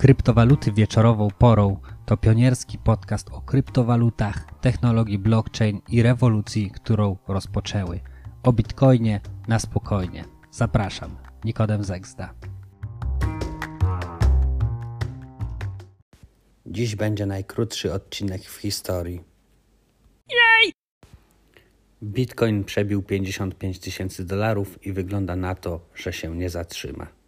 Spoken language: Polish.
Kryptowaluty wieczorową porą to pionierski podcast o kryptowalutach, technologii blockchain i rewolucji, którą rozpoczęły. O bitcoinie na spokojnie. Zapraszam, Nikodem Zegzda. Dziś będzie najkrótszy odcinek w historii. Jej! Bitcoin przebił 55 tysięcy dolarów i wygląda na to, że się nie zatrzyma.